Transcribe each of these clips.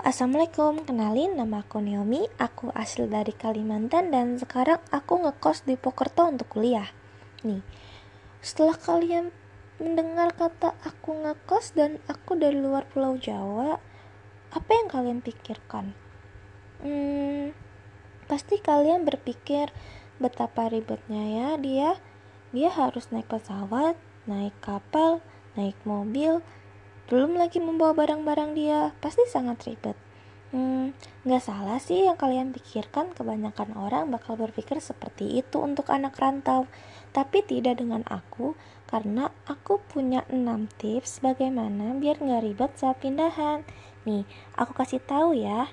assalamualaikum. Kenalin, nama aku Naomi. Aku asli dari Kalimantan dan sekarang aku ngekos di Pokerto untuk kuliah. Nih, setelah kalian mendengar kata aku ngekos dan aku dari luar Pulau Jawa, apa yang kalian pikirkan? Hmm, pasti kalian berpikir betapa ribetnya ya dia. Dia harus naik pesawat, naik kapal, naik mobil, belum lagi membawa barang-barang dia, pasti sangat ribet. Hmm, nggak salah sih yang kalian pikirkan kebanyakan orang bakal berpikir seperti itu untuk anak rantau. Tapi tidak dengan aku, karena aku punya 6 tips bagaimana biar nggak ribet saat pindahan. Nih, aku kasih tahu ya.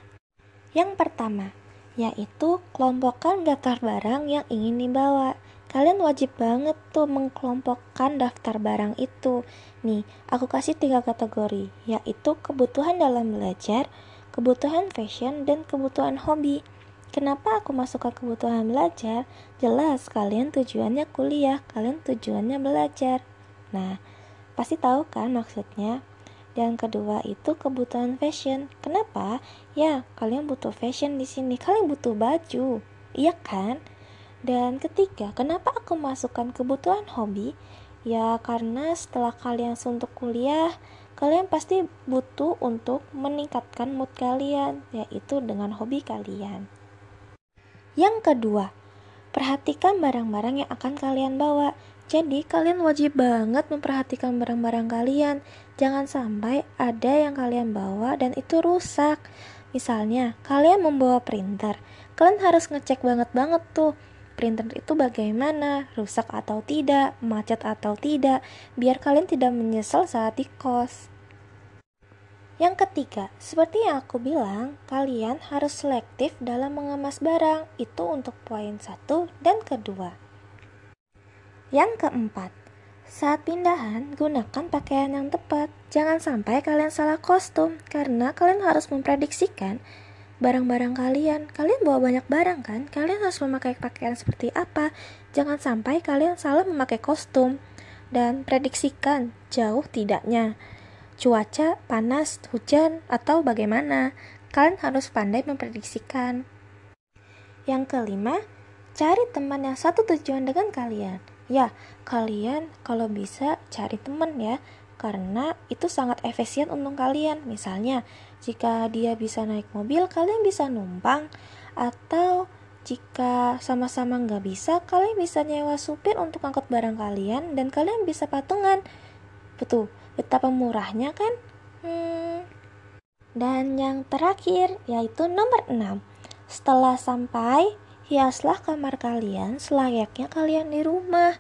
Yang pertama, yaitu kelompokkan daftar barang yang ingin dibawa kalian wajib banget tuh mengkelompokkan daftar barang itu. Nih, aku kasih tiga kategori, yaitu kebutuhan dalam belajar, kebutuhan fashion, dan kebutuhan hobi. Kenapa aku masuk ke kebutuhan belajar? Jelas, kalian tujuannya kuliah, kalian tujuannya belajar. Nah, pasti tahu kan maksudnya? Dan kedua itu kebutuhan fashion. Kenapa? Ya, kalian butuh fashion di sini. Kalian butuh baju. Iya kan? Dan ketiga, kenapa aku masukkan kebutuhan hobi? Ya karena setelah kalian suntuk kuliah, kalian pasti butuh untuk meningkatkan mood kalian, yaitu dengan hobi kalian. Yang kedua, perhatikan barang-barang yang akan kalian bawa. Jadi kalian wajib banget memperhatikan barang-barang kalian. Jangan sampai ada yang kalian bawa dan itu rusak. Misalnya, kalian membawa printer. Kalian harus ngecek banget-banget tuh printer itu bagaimana, rusak atau tidak, macet atau tidak, biar kalian tidak menyesal saat di kos. Yang ketiga, seperti yang aku bilang, kalian harus selektif dalam mengemas barang. Itu untuk poin satu dan kedua. Yang keempat, saat pindahan, gunakan pakaian yang tepat. Jangan sampai kalian salah kostum, karena kalian harus memprediksikan barang-barang kalian. Kalian bawa banyak barang kan? Kalian harus memakai pakaian seperti apa? Jangan sampai kalian salah memakai kostum. Dan prediksikan jauh tidaknya cuaca, panas, hujan, atau bagaimana. Kalian harus pandai memprediksikan. Yang kelima, cari teman yang satu tujuan dengan kalian. Ya, kalian kalau bisa cari teman ya karena itu sangat efisien untuk kalian. Misalnya, jika dia bisa naik mobil, kalian bisa numpang, atau jika sama-sama nggak bisa, kalian bisa nyewa supir untuk angkut barang kalian, dan kalian bisa patungan. Betul, betapa murahnya kan? Hmm. Dan yang terakhir, yaitu nomor 6. Setelah sampai, hiaslah kamar kalian selayaknya kalian di rumah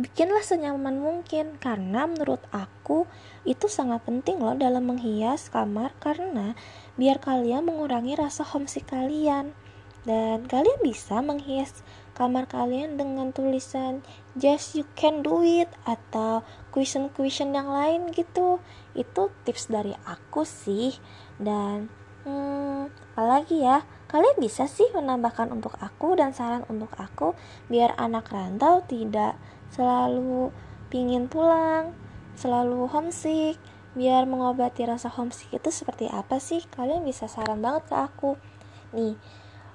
bikinlah senyaman mungkin karena menurut aku itu sangat penting loh dalam menghias kamar karena biar kalian mengurangi rasa homesick kalian. Dan kalian bisa menghias kamar kalian dengan tulisan just you can do it atau question-question yang lain gitu. Itu tips dari aku sih. Dan hmm, apalagi ya kalian bisa sih menambahkan untuk aku dan saran untuk aku biar anak rantau tidak selalu pingin pulang, selalu homesick. Biar mengobati rasa homesick itu seperti apa sih? Kalian bisa saran banget ke aku. Nih,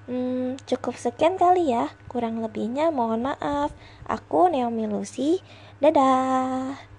hmm, cukup sekian kali ya. Kurang lebihnya mohon maaf. Aku Naomi Lucy. Dadah.